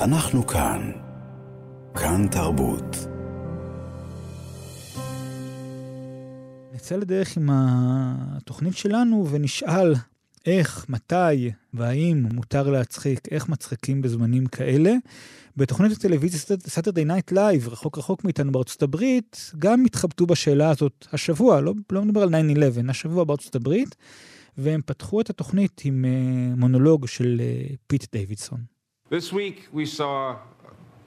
אנחנו כאן. כאן תרבות. נצא לדרך עם התוכנית שלנו ונשאל איך, מתי והאם מותר להצחיק, איך מצחיקים בזמנים כאלה. בתוכנית הטלוויזיה Saturday Night Live, רחוק רחוק מאיתנו בארצות הברית, גם התחבטו בשאלה הזאת השבוע, לא, לא מדבר על 9-11, השבוע בארצות הברית, והם פתחו את התוכנית עם אה, מונולוג של אה, פיט דיווידסון. This week we saw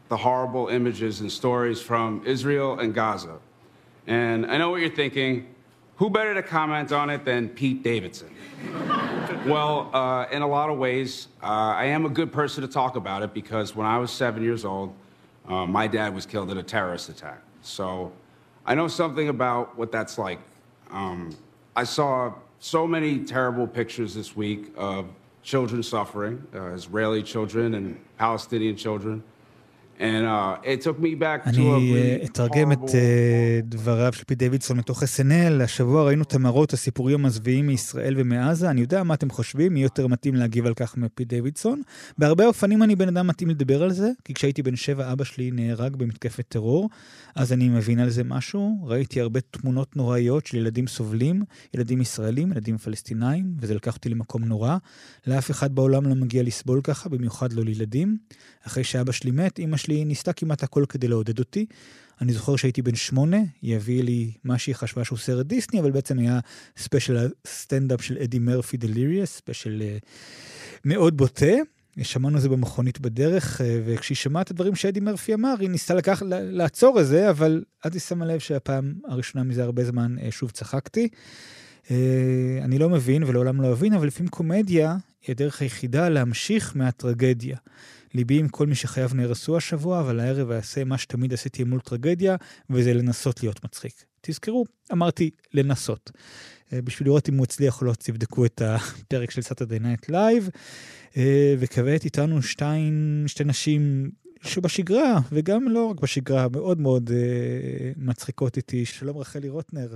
the horrible images and stories from Israel and Gaza. And I know what you're thinking. Who better to comment on it than Pete Davidson? well, uh, in a lot of ways, uh, I am a good person to talk about it because when I was seven years old, uh, my dad was killed in a terrorist attack. So I know something about what that's like. Um, I saw so many terrible pictures this week of children suffering, uh, Israeli children and Palestinian children. אני really אה, אתרגם את אה, דבריו של פי דיווידסון מתוך SNL. השבוע ראינו את המראות, הסיפורים המזוויעים מישראל ומעזה. אני יודע מה אתם חושבים, מי יותר מתאים להגיב על כך מפי דיווידסון. בהרבה אופנים אני בן אדם מתאים לדבר על זה, כי כשהייתי בן שבע אבא שלי נהרג במתקפת טרור, אז אני מבין על זה משהו. ראיתי הרבה תמונות נוראיות של ילדים סובלים, ילדים ישראלים, ילדים פלסטינאים, וזה לקח אותי למקום נורא. לאף אחד בעולם לא מגיע לסבול ככה, במיוחד לא לילדים. אחרי שאבא שלי מת, אמא שלי ניסתה כמעט הכל כדי לעודד אותי. אני זוכר שהייתי בן שמונה, היא הביאה לי מה שהיא חשבה שהוא סרט דיסני, אבל בעצם היה special סטנדאפ של אדי מרפי Delirious, special אה, מאוד בוטה. שמענו את זה במכונית בדרך, אה, וכשהיא שמעה את הדברים שאדי מרפי אמר, היא ניסתה לקח, לעצור את זה, אבל אז היא שמה לב שהפעם הראשונה מזה הרבה זמן אה, שוב צחקתי. אני לא מבין ולעולם לא אבין, אבל לפעמים קומדיה היא הדרך היחידה להמשיך מהטרגדיה. ליבי עם כל מי שחייו נהרסו השבוע, אבל הערב אעשה מה שתמיד עשיתי מול טרגדיה, וזה לנסות להיות מצחיק. תזכרו, אמרתי לנסות. אה, בשביל לראות אם הוא הצליח או לא, תבדקו את הפרק של Saturday Night Live. וכעת איתנו שתיים, שתי נשים שבשגרה, וגם לא רק בשגרה, מאוד מאוד אה, מצחיקות איתי. שלום רחלי רוטנר.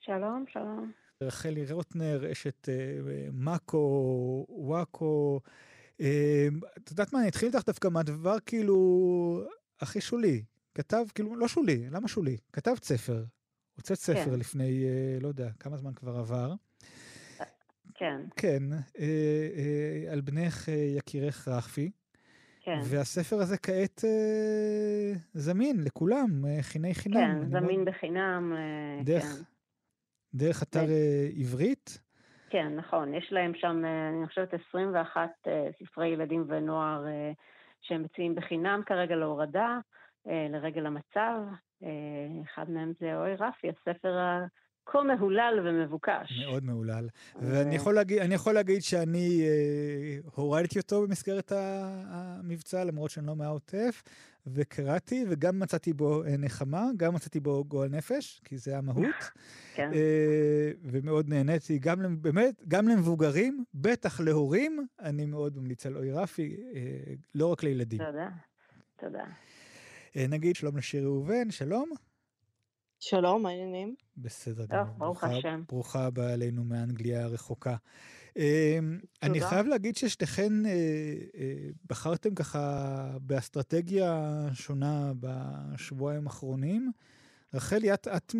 שלום, שלום. רחלי רוטנר, אשת אה, מאקו, וואקו. אה, את יודעת מה, אני אתחיל איתך דווקא מהדבר כאילו הכי שולי. כתב, כאילו, לא שולי, למה שולי? כתבת ספר. הוצאת ספר כן. לפני, אה, לא יודע, כמה זמן כבר עבר. כן, כן, אה, אה, על בנך אה, יקירך רחפי. כן. והספר הזה כעת אה, זמין לכולם, אה, חיני חינם. כן, זמין מאוד- בחינם. אה, דרך, כן. דרך אתר אה, עברית. כן, נכון. יש להם שם, אה, אני חושבת, 21 אה, ספרי ילדים ונוער אה, שהם מציעים בחינם כרגע להורדה, לרגל המצב. אחד מהם זה אוי רפי, הספר הכה מהולל ומבוקש. מאוד מהולל. ואני יכול להגיד, אני יכול להגיד שאני אה, הורדתי אותו במסגרת ה- המבצע, למרות שאני לא מהעוטף, וקראתי, וגם מצאתי בו אה, נחמה, גם מצאתי בו גועל נפש, כי זה המהות. כן, אה, ומאוד נהניתי, גם באמת, גם למבוגרים, בטח להורים, אני מאוד ממליץ על אוי רפי, אה, לא רק לילדים. תודה. תודה. אה, נגיד שלום לשירי ראובן, שלום. שלום, מה העניינים? בסדר טוב, גמור. ברוך ברוכה- השם. ברוכה הבאה אלינו מאנגליה הרחוקה. אה, אני. חייב להגיד ששתיכן אה, אה, בחרתם ככה באסטרטגיה שונה בשבועיים האחרונים. רחלי, את, את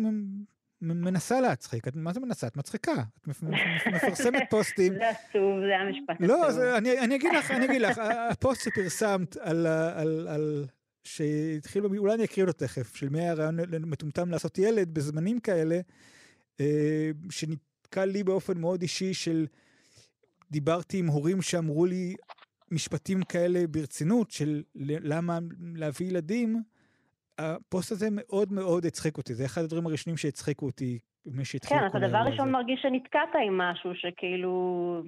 מנסה להצחיק. את, מה זה מנסה? את מצחיקה. את מפ- מפ- מפרסמת פוסטים. זה עצוב, זה המשפט לא, עצוב. זה, אני, אני אגיד לך, אני אגיד לך, הפוסט שפרסמת על, על, על שהתחיל, אולי אני אקריא אותו תכף, של מי היה רעיון מטומטם לעשות ילד בזמנים כאלה, אה, שנתקל לי באופן מאוד אישי של, דיברתי עם הורים שאמרו לי משפטים כאלה ברצינות, של למה להביא ילדים, הפוסט הזה מאוד מאוד הצחיק אותי, זה אחד הדברים הראשונים שהצחיקו אותי, מי שהתחיל כן, אתה דבר ראשון הזה. מרגיש שנתקעת עם משהו שכאילו,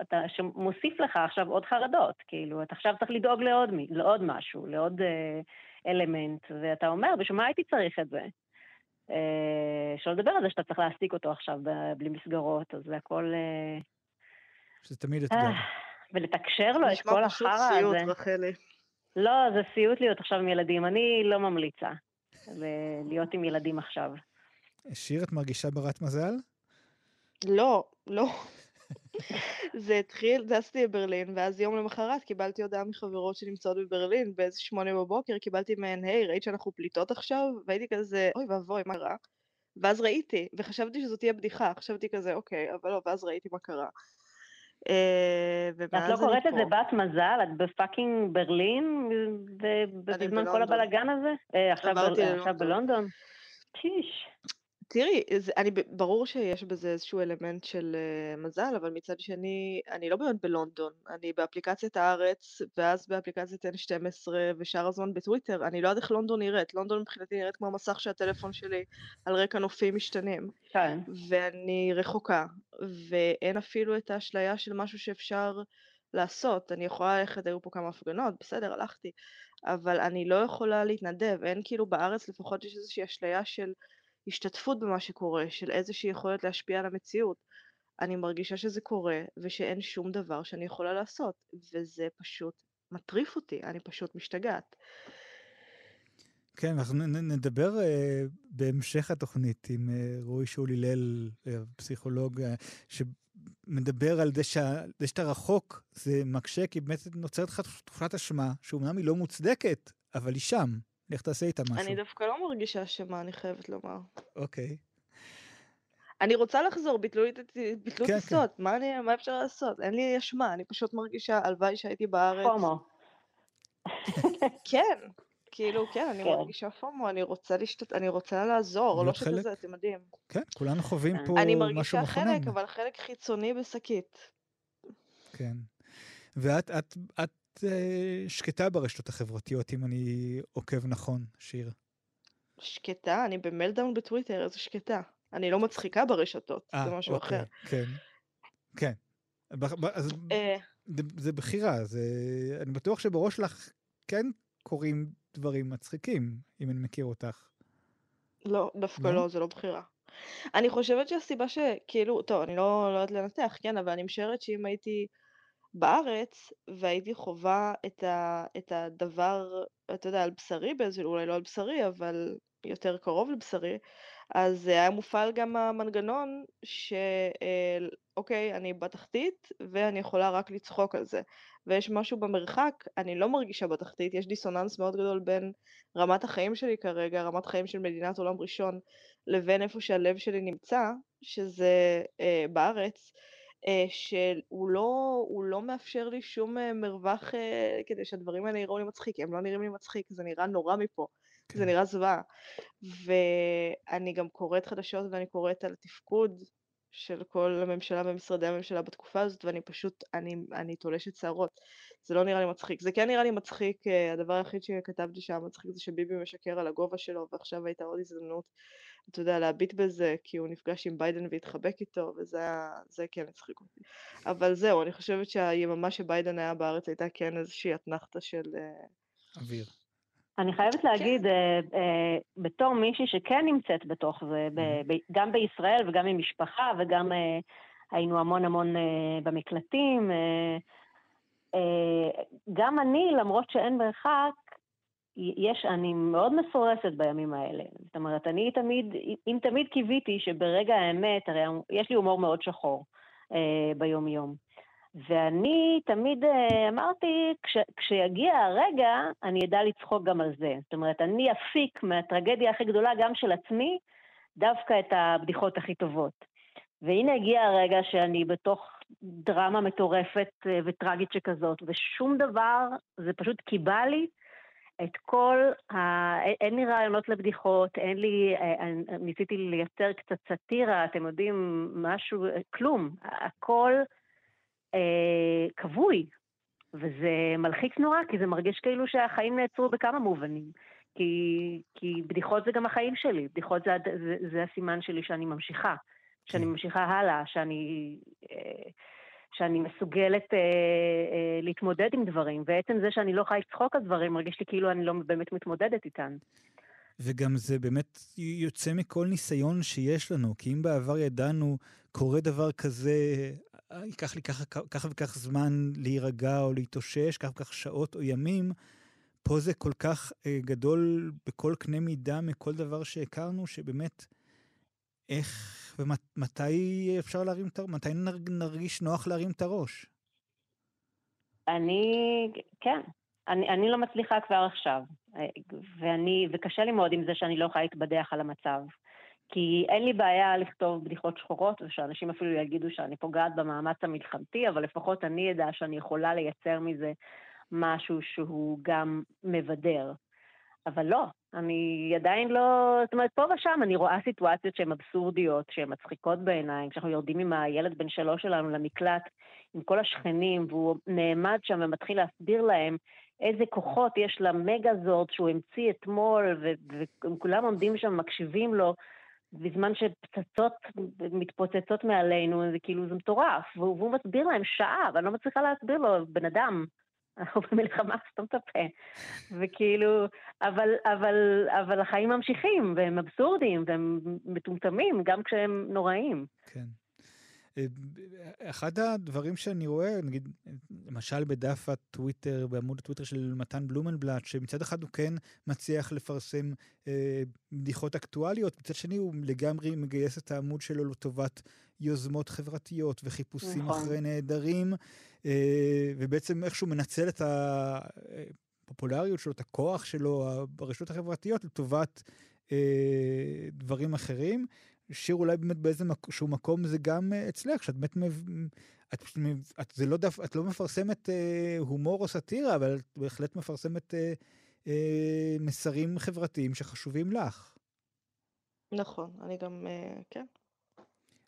אתה, שמוסיף לך עכשיו עוד חרדות, כאילו, אתה עכשיו צריך לדאוג לעוד, לעוד משהו, לעוד אה, אלמנט, ואתה אומר, בשביל מה הייתי צריך את זה? אה, שלא לדבר על זה שאתה צריך להעסיק אותו עכשיו בלי מסגרות, אז זה הכל... אה, שזה תמיד אתגר. אה, ולתקשר לו את נשמע כל פשוט החרא סיוט, הזה. רחלי. לא, זה סיוט להיות עכשיו עם ילדים. אני לא ממליצה להיות עם ילדים עכשיו. שיר, את מרגישה ברת מזל? לא, לא. זה התחיל, טסתי לברלין, ואז יום למחרת קיבלתי הודעה מחברות שנמצאות בברלין, באיזה שמונה בבוקר, קיבלתי מהן, היי, ראית שאנחנו פליטות עכשיו? והייתי כזה, אוי ואבוי, מה קרה? ואז ראיתי, וחשבתי שזאת תהיה בדיחה, חשבתי כזה, אוקיי, אבל לא, ואז ראיתי מה קרה. אה, ואת לא קוראת לזה בת מזל? את ב fucking ברלין, ובזמן כל הבלאגן הזה? אה, עכשיו בלונדון? שיש. תראי, זה, אני, ברור שיש בזה איזשהו אלמנט של uh, מזל, אבל מצד שני, אני לא באמת בלונדון, אני באפליקציית הארץ, ואז באפליקציית N12, ושאר הזמן בטוויטר, אני לא יודעת איך לונדון נראית, לונדון מבחינתי נראית כמו המסך של הטלפון שלי על רקע נופים משתנים. כן. ואני רחוקה, ואין אפילו את האשליה של משהו שאפשר לעשות. אני יכולה ללכת, היו פה כמה הפגנות, בסדר, הלכתי, אבל אני לא יכולה להתנדב, אין כאילו בארץ לפחות יש איזושהי אשליה של... השתתפות במה שקורה, של איזושהי יכולת להשפיע על המציאות. אני מרגישה שזה קורה ושאין שום דבר שאני יכולה לעשות, וזה פשוט מטריף אותי, אני פשוט משתגעת. כן, אנחנו נדבר uh, בהמשך התוכנית עם uh, רועי שאול הלל, uh, פסיכולוג, uh, שמדבר על זה, שה, זה שאתה רחוק, זה מקשה, כי באמת נוצרת לך תחושת אשמה, שאומנם היא לא מוצדקת, אבל היא שם. לך תעשה איתה משהו. אני דווקא לא מרגישה אשמה, אני חייבת לומר. אוקיי. אני רוצה לחזור, ביטלו לי ביטלו כן, טיסות, כן. מה, אני, מה אפשר לעשות? אין לי אשמה, אני פשוט מרגישה, הלוואי שהייתי בארץ. פומו. כן, כאילו, כן, אני כן. מרגישה פומו, אני רוצה להשתת... אני רוצה לעזור, לא שזה, אתם יודעים. כן, כולנו חווים פה משהו מכונן. אני מרגישה חלק, אבל חלק חיצוני בשקית. כן. ואת את, את אה, שקטה ברשתות החברתיות, אם אני עוקב נכון, שיר. שקטה? אני במלדאון בטוויטר, איזה שקטה. אני לא מצחיקה ברשתות, 아, זה אה, משהו אוקיי, אחר. כן, כן. אז אה... זה בחירה, זה... אני בטוח שבראש שלך כן קורים דברים מצחיקים, אם אני מכיר אותך. לא, דווקא לא, לא זה לא בחירה. אני חושבת שהסיבה שכאילו, טוב, אני לא, לא יודעת לנתח, כן, אבל אני משערת שאם הייתי בארץ, והייתי חווה את ה את הדבר, אתה יודע, על בשרי באיזה אולי לא על בשרי, אבל יותר קרוב לבשרי, אז היה מופעל גם המנגנון שאוקיי, אני בתחתית ואני יכולה רק לצחוק על זה. ויש משהו במרחק, אני לא מרגישה בתחתית, יש דיסוננס מאוד גדול בין רמת החיים שלי כרגע, רמת חיים של מדינת עולם ראשון, לבין איפה שהלב שלי נמצא, שזה אה, בארץ. אה, שהוא לא, לא מאפשר לי שום אה, מרווח אה, כדי שהדברים האלה יראו לי מצחיק, הם לא נראים לי מצחיק, זה נראה נורא מפה, כן. זה נראה זוועה. ואני גם קוראת חדשות ואני קוראת על התפקוד של כל הממשלה ומשרדי הממשלה בתקופה הזאת, ואני פשוט, אני, אני תולשת שערות. זה לא נראה לי מצחיק. זה כן נראה לי מצחיק, הדבר היחיד שכתבתי שהיה מצחיק זה שביבי משקר על הגובה שלו, ועכשיו הייתה עוד הזדמנות אתה יודע, להביט בזה, כי הוא נפגש עם ביידן והתחבק איתו, וזה זה כן הצחיק אותי. אבל זהו, אני חושבת שהיממה שביידן היה בארץ הייתה כן איזושהי אתנחתה של... אה, אוויר. אני חייבת להגיד, כן. אה, אה, בתור מישהי שכן נמצאת בתוך זה, ב- גם בישראל וגם עם משפחה, וגם אה, היינו המון המון במקלטים, גם אני, למרות שאין מרחק, יש, אני מאוד מסורסת בימים האלה. זאת אומרת, אני תמיד, אם תמיד קיוויתי שברגע האמת, הרי יש לי הומור מאוד שחור אה, ביום-יום. ואני תמיד אה, אמרתי, כש, כשיגיע הרגע, אני אדע לצחוק גם על זה. זאת אומרת, אני אפיק מהטרגדיה הכי גדולה, גם של עצמי, דווקא את הבדיחות הכי טובות. והנה הגיע הרגע שאני בתוך דרמה מטורפת אה, וטרגית שכזאת, ושום דבר, זה פשוט קיבה לי את כל ה... אין לי רעיונות לבדיחות, אין לי... אה, ניסיתי לייצר קצת סאטירה, אתם יודעים, משהו, כלום. הכל אה, כבוי, וזה מלחיץ נורא, כי זה מרגיש כאילו שהחיים נעצרו בכמה מובנים. כי, כי בדיחות זה גם החיים שלי, בדיחות זה, זה, זה הסימן שלי שאני ממשיכה, שאני כן. ממשיכה הלאה, שאני... אה, שאני מסוגלת אה, אה, להתמודד עם דברים, ועצם זה שאני לא יכולה לצחוק על דברים, מרגיש לי כאילו אני לא באמת מתמודדת איתן. וגם זה באמת יוצא מכל ניסיון שיש לנו, כי אם בעבר ידענו, קורה דבר כזה, ייקח לי ככה, ככה וכך זמן להירגע או להתאושש, כך וכך שעות או ימים, פה זה כל כך אה, גדול בכל קנה מידה מכל דבר שהכרנו, שבאמת איך ומתי אפשר להרים את הראש? מתי נרגיש נוח להרים את הראש? אני, כן. אני, אני לא מצליחה כבר עכשיו. ואני, וקשה לי מאוד עם זה שאני לא יכולה להתבדח על המצב. כי אין לי בעיה לכתוב בדיחות שחורות, ושאנשים אפילו יגידו שאני פוגעת במאמץ המלחמתי, אבל לפחות אני אדע שאני יכולה לייצר מזה משהו שהוא גם מבדר. אבל לא, אני עדיין לא... זאת אומרת, פה ושם אני רואה סיטואציות שהן אבסורדיות, שהן מצחיקות בעיניי, כשאנחנו יורדים עם הילד בן שלוש שלנו למקלט, עם כל השכנים, והוא נעמד שם ומתחיל להסביר להם איזה כוחות יש למגזורד שהוא המציא אתמול, וכולם עומדים שם, מקשיבים לו, בזמן שפצצות מתפוצצות מעלינו, זה כאילו, זה מטורף. והוא מסביר להם שעה, ואני לא מצליחה להסביר לו, בן אדם, אנחנו במלחמה, סתום את הפה. וכאילו, אבל, אבל, אבל החיים ממשיכים, והם אבסורדים, והם מטומטמים, גם כשהם נוראים. כן. אה, אחד הדברים שאני רואה, נגיד, למשל בדף הטוויטר, בעמוד הטוויטר של מתן בלומנבלט, שמצד אחד הוא כן מצליח לפרסם אה, בדיחות אקטואליות, מצד שני הוא לגמרי מגייס את העמוד שלו לטובת יוזמות חברתיות וחיפושים נכון. אחרי נעדרים, אה, ובעצם איכשהו מנצל את הפופולריות שלו, את הכוח שלו ברשתות החברתיות לטובת אה, דברים אחרים. שיר אולי באמת באיזשהו מקום זה גם אה, אצלך, שאת באמת, את, את, זה לא דף, את לא מפרסמת אה, הומור או סאטירה, אבל את בהחלט מפרסמת אה, אה, מסרים חברתיים שחשובים לך. נכון, אני גם, אה, כן.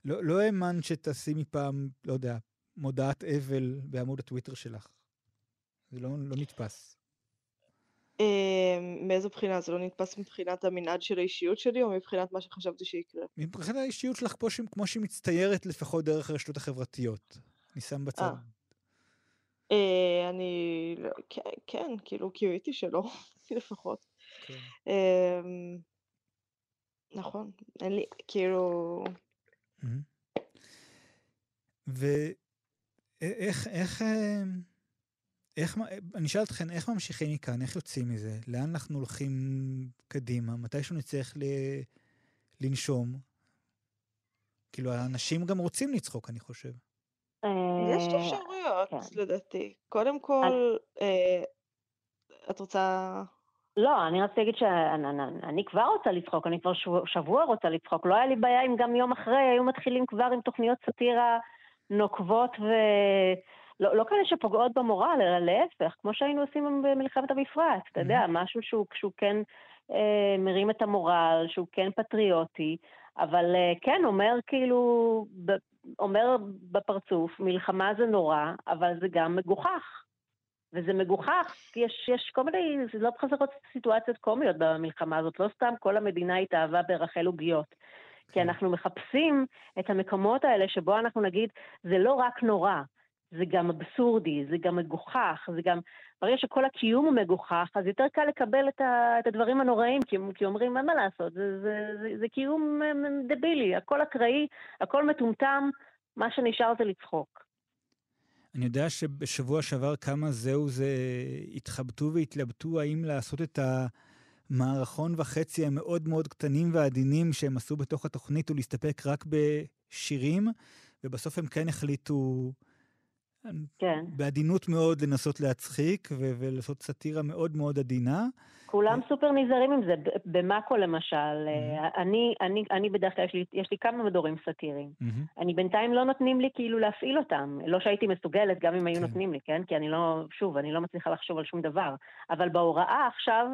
לא, לא האמנת שתשימי פעם, לא יודע, מודעת אבל בעמוד הטוויטר שלך. זה לא, לא נתפס. אמ, מאיזו בחינה? זה לא נתפס מבחינת המנעד של האישיות שלי, או מבחינת מה שחשבתי שיקרה? מבחינת האישיות שלך פה, כמו שהיא מצטיירת לפחות דרך הרשתות החברתיות. אני שם בצד. אה. אה, אני... לא, כן, כן, כאילו, קיוויתי שלא, לפחות. כן. אמ, נכון, אין לי, כאילו... ואיך, איך... אמ, איך, אני אשאל אתכם, איך ממשיכים מכאן? איך יוצאים מזה? לאן אנחנו הולכים קדימה? מתישהו נצטרך ל... לנשום? כאילו, האנשים גם רוצים לצחוק, אני חושב. יש אה, אפשרויות, כן. לדעתי. קודם כל, אה, את רוצה... לא, אני רציתי להגיד שאני כבר רוצה לצחוק, אני כבר שבוע רוצה לצחוק. לא היה לי בעיה אם גם יום אחרי היו מתחילים כבר עם תוכניות סאטירה נוקבות ו... לא, לא כאלה שפוגעות במורל, אלא להפך, כמו שהיינו עושים במלחמת המפרץ, אתה יודע. משהו שהוא, שהוא כן אה, מרים את המורל, שהוא כן פטריוטי, אבל אה, כן, אומר כאילו, ב, אומר בפרצוף, מלחמה זה נורא, אבל זה גם מגוחך. וזה מגוחך, יש, יש כל מיני, זה לא חסרות סיטואציות קומיות במלחמה הזאת, לא סתם כל המדינה התאהבה ברחל עוגיות. כי כן. אנחנו מחפשים את המקומות האלה שבו אנחנו נגיד, זה לא רק נורא, זה גם אבסורדי, זה גם מגוחך, זה גם... ברגע שכל הקיום הוא מגוחך, אז יותר קל לקבל את, ה, את הדברים הנוראים, כי, כי אומרים, אין מה לעשות, זה, זה, זה, זה קיום דבילי, הכל אקראי, הכל מטומטם, מה שנשאר זה לצחוק. אני יודע שבשבוע שעבר כמה זהו זה התחבטו והתלבטו האם לעשות את המערכון וחצי המאוד מאוד קטנים ועדינים שהם עשו בתוך התוכנית ולהסתפק רק בשירים, ובסוף הם כן החליטו כן. בעדינות מאוד לנסות להצחיק ו- ולעשות סאטירה מאוד מאוד עדינה. כולם סופר נזהרים עם זה. במאקו למשל, mm-hmm. אני, אני, אני בדרך כלל, יש לי, יש לי כמה מדורים סאטיריים. Mm-hmm. אני בינתיים לא נותנים לי כאילו להפעיל אותם. לא שהייתי מסוגלת, גם אם היו כן. נותנים לי, כן? כי אני לא, שוב, אני לא מצליחה לחשוב על שום דבר. אבל בהוראה עכשיו,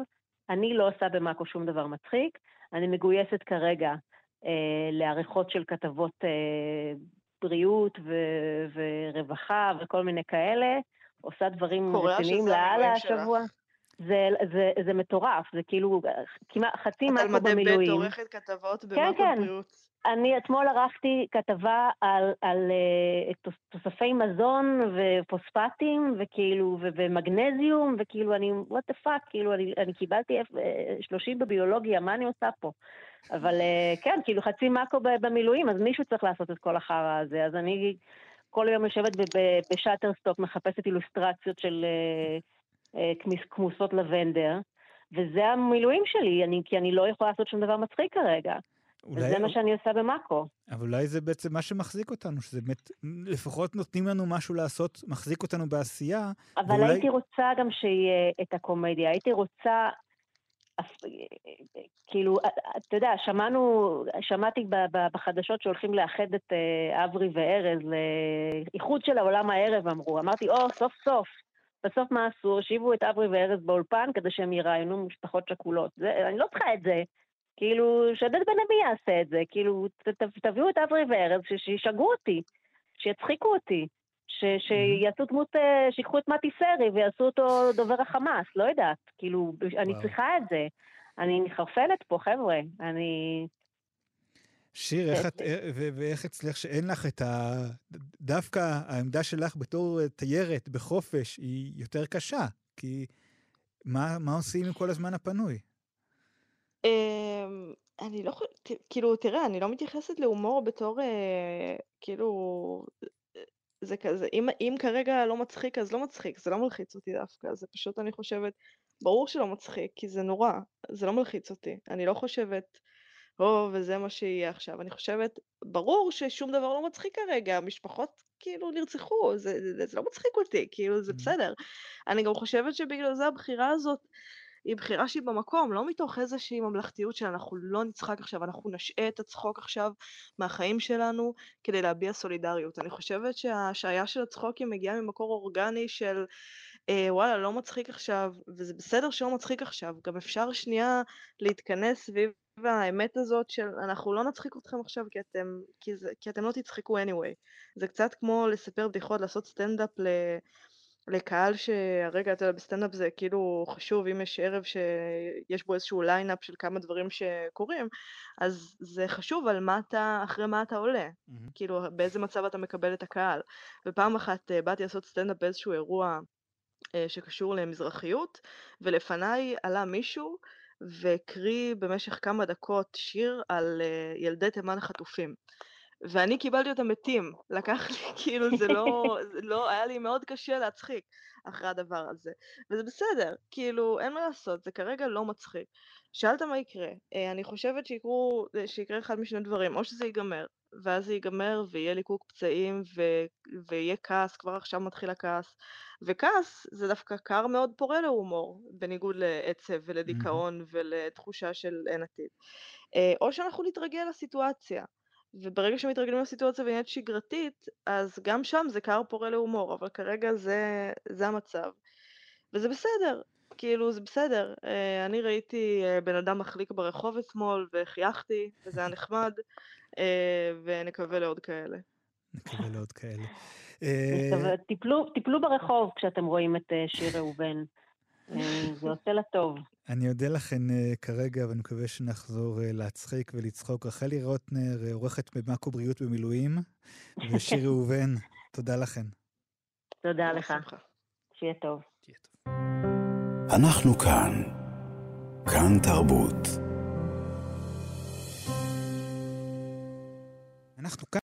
אני לא עושה במאקו שום דבר מצחיק. אני מגויסת כרגע אה, לעריכות של כתבות אה, בריאות ו- ורווחה וכל מיני כאלה, עושה דברים רציניים לאללה השבוע. זה, זה, זה מטורף, זה כאילו כמעט חצי מאקו במילואים. את על מדי ב' עורכת כתבות במאקו כן, כן. בריאות. אני אתמול ערכתי כתבה על, על uh, תוספי מזון ופוספטים וכאילו, ומגנזיום, וכאילו אני, what the fuck, כאילו אני, אני קיבלתי 30 בביולוגיה, מה אני עושה פה? אבל uh, כן, כאילו חצי מאקו במילואים, אז מישהו צריך לעשות את כל החרא הזה, אז אני כל יום יושבת בשאטרסטוק, מחפשת אילוסטרציות של uh, כמוסות לבנדר, וזה המילואים שלי, אני, כי אני לא יכולה לעשות שום דבר מצחיק כרגע. אולי... וזה מה שאני עושה במאקו. אבל אולי זה בעצם מה שמחזיק אותנו, שזה באמת, לפחות נותנים לנו משהו לעשות, מחזיק אותנו בעשייה. אבל ואולי- הייתי רוצה גם שיהיה את הקומדיה, הייתי רוצה, כאילו, אתה יודע, שמענו, שמעתי בחדשות שהולכים לאחד את אה, אברי וארז לאיחוד של העולם הערב, אמרו. אמרתי, או, סוף סוף. בסוף מה עשו? הושיבו את אברי וארז באולפן כדי שהם יראיינו משפחות שכולות. זה- אני לא צריכה את זה. כאילו, שעודד בן עמי יעשה את זה. כאילו, ת- ת- תביאו את אברי וארז, שישגעו אותי, שיצחיקו אותי. ש- שיעשו דמות, אה, שיקחו את מתי סרי ויעשו אותו דובר החמאס, לא יודעת. כאילו, אני וואו. צריכה את זה. אני מחרפנת פה, חבר'ה. אני... שיר, איך את, ו- ואיך אצלך שאין לך את ה... דווקא העמדה שלך בתור אה, תיירת בחופש היא יותר קשה, כי מה, מה עושים עם כל הזמן הפנוי? אמ, אני לא חושבת, כאילו, תראה, אני לא מתייחסת להומור בתור, אה, כאילו, אה, זה כזה, אם, אם כרגע לא מצחיק, אז לא מצחיק, זה לא מלחיץ אותי דווקא, זה פשוט, אני חושבת, ברור שלא מצחיק, כי זה נורא, זה לא מלחיץ אותי. אני לא חושבת, או, וזה מה שיהיה עכשיו. אני חושבת, ברור ששום דבר לא מצחיק כרגע, המשפחות כאילו נרצחו, זה, זה, זה לא מצחיק אותי, כאילו, זה. בסדר. אני גם חושבת שבגלל זה הבחירה הזאת, היא בחירה שהיא במקום, לא מתוך איזושהי ממלכתיות שאנחנו לא נצחק עכשיו, אנחנו נשעה את הצחוק עכשיו מהחיים שלנו כדי להביע סולידריות. אני חושבת שההשעיה של הצחוקים מגיעה ממקור אורגני של אה, וואלה, לא מצחיק עכשיו, וזה בסדר שלא מצחיק עכשיו, גם אפשר שנייה להתכנס סביב האמת הזאת של אנחנו לא נצחיק אתכם עכשיו כי אתם, כי זה, כי אתם לא תצחקו anyway. זה קצת כמו לספר בדיחות, לעשות סטנדאפ ל... לקהל שהרגע, אתה יודע, בסטנדאפ זה כאילו חשוב, אם יש ערב שיש בו איזשהו ליינאפ של כמה דברים שקורים, אז זה חשוב על מה אתה, אחרי מה אתה עולה, כאילו באיזה מצב אתה מקבל את הקהל. ופעם אחת אה, באתי לעשות סטנדאפ באיזשהו אירוע אה, שקשור למזרחיות, ולפניי עלה מישהו והקריא במשך כמה דקות שיר על אה, ילדי תימן החטופים. ואני קיבלתי אותם מתים, לקח לי, כאילו זה לא, זה לא, היה לי מאוד קשה להצחיק אחרי הדבר הזה. וזה בסדר, כאילו, אין מה לעשות, זה כרגע לא מצחיק. שאלת מה יקרה, אה, אני חושבת שיקרו, אה, שיקרה אחד משני דברים, או שזה ייגמר, ואז זה ייגמר ויהיה ליקוק פצעים ו... ויהיה כעס, כבר עכשיו מתחיל הכעס. וכעס זה דווקא קר מאוד פורה להומור, בניגוד לעצב ולדיכאון ולתחושה של אין עתיד. אה, או שאנחנו נתרגל לסיטואציה. וברגע שמתרגלים לסיטואציה ונהיית שגרתית, אז גם שם זה קר פורה להומור, אבל כרגע זה, זה המצב. וזה בסדר, כאילו זה בסדר. אה, אני ראיתי אה, בן אדם מחליק ברחוב אתמול וחייכתי, וזה היה נחמד, אה, ונקווה לעוד כאלה. נקווה לעוד כאלה. תיפלו ברחוב כשאתם רואים את שיר ראובן. זה עושה לה טוב. אני אודה לכן אה, כרגע, ואני מקווה שנחזור אה, להצחיק ולצחוק. רחלי רוטנר, אה, עורכת במאקו בריאות במילואים, ושיר ראובן, תודה לכן. תודה לך. בשמחה. שיהיה טוב. שיהיה טוב. אנחנו כאן. כאן תרבות. אנחנו כאן.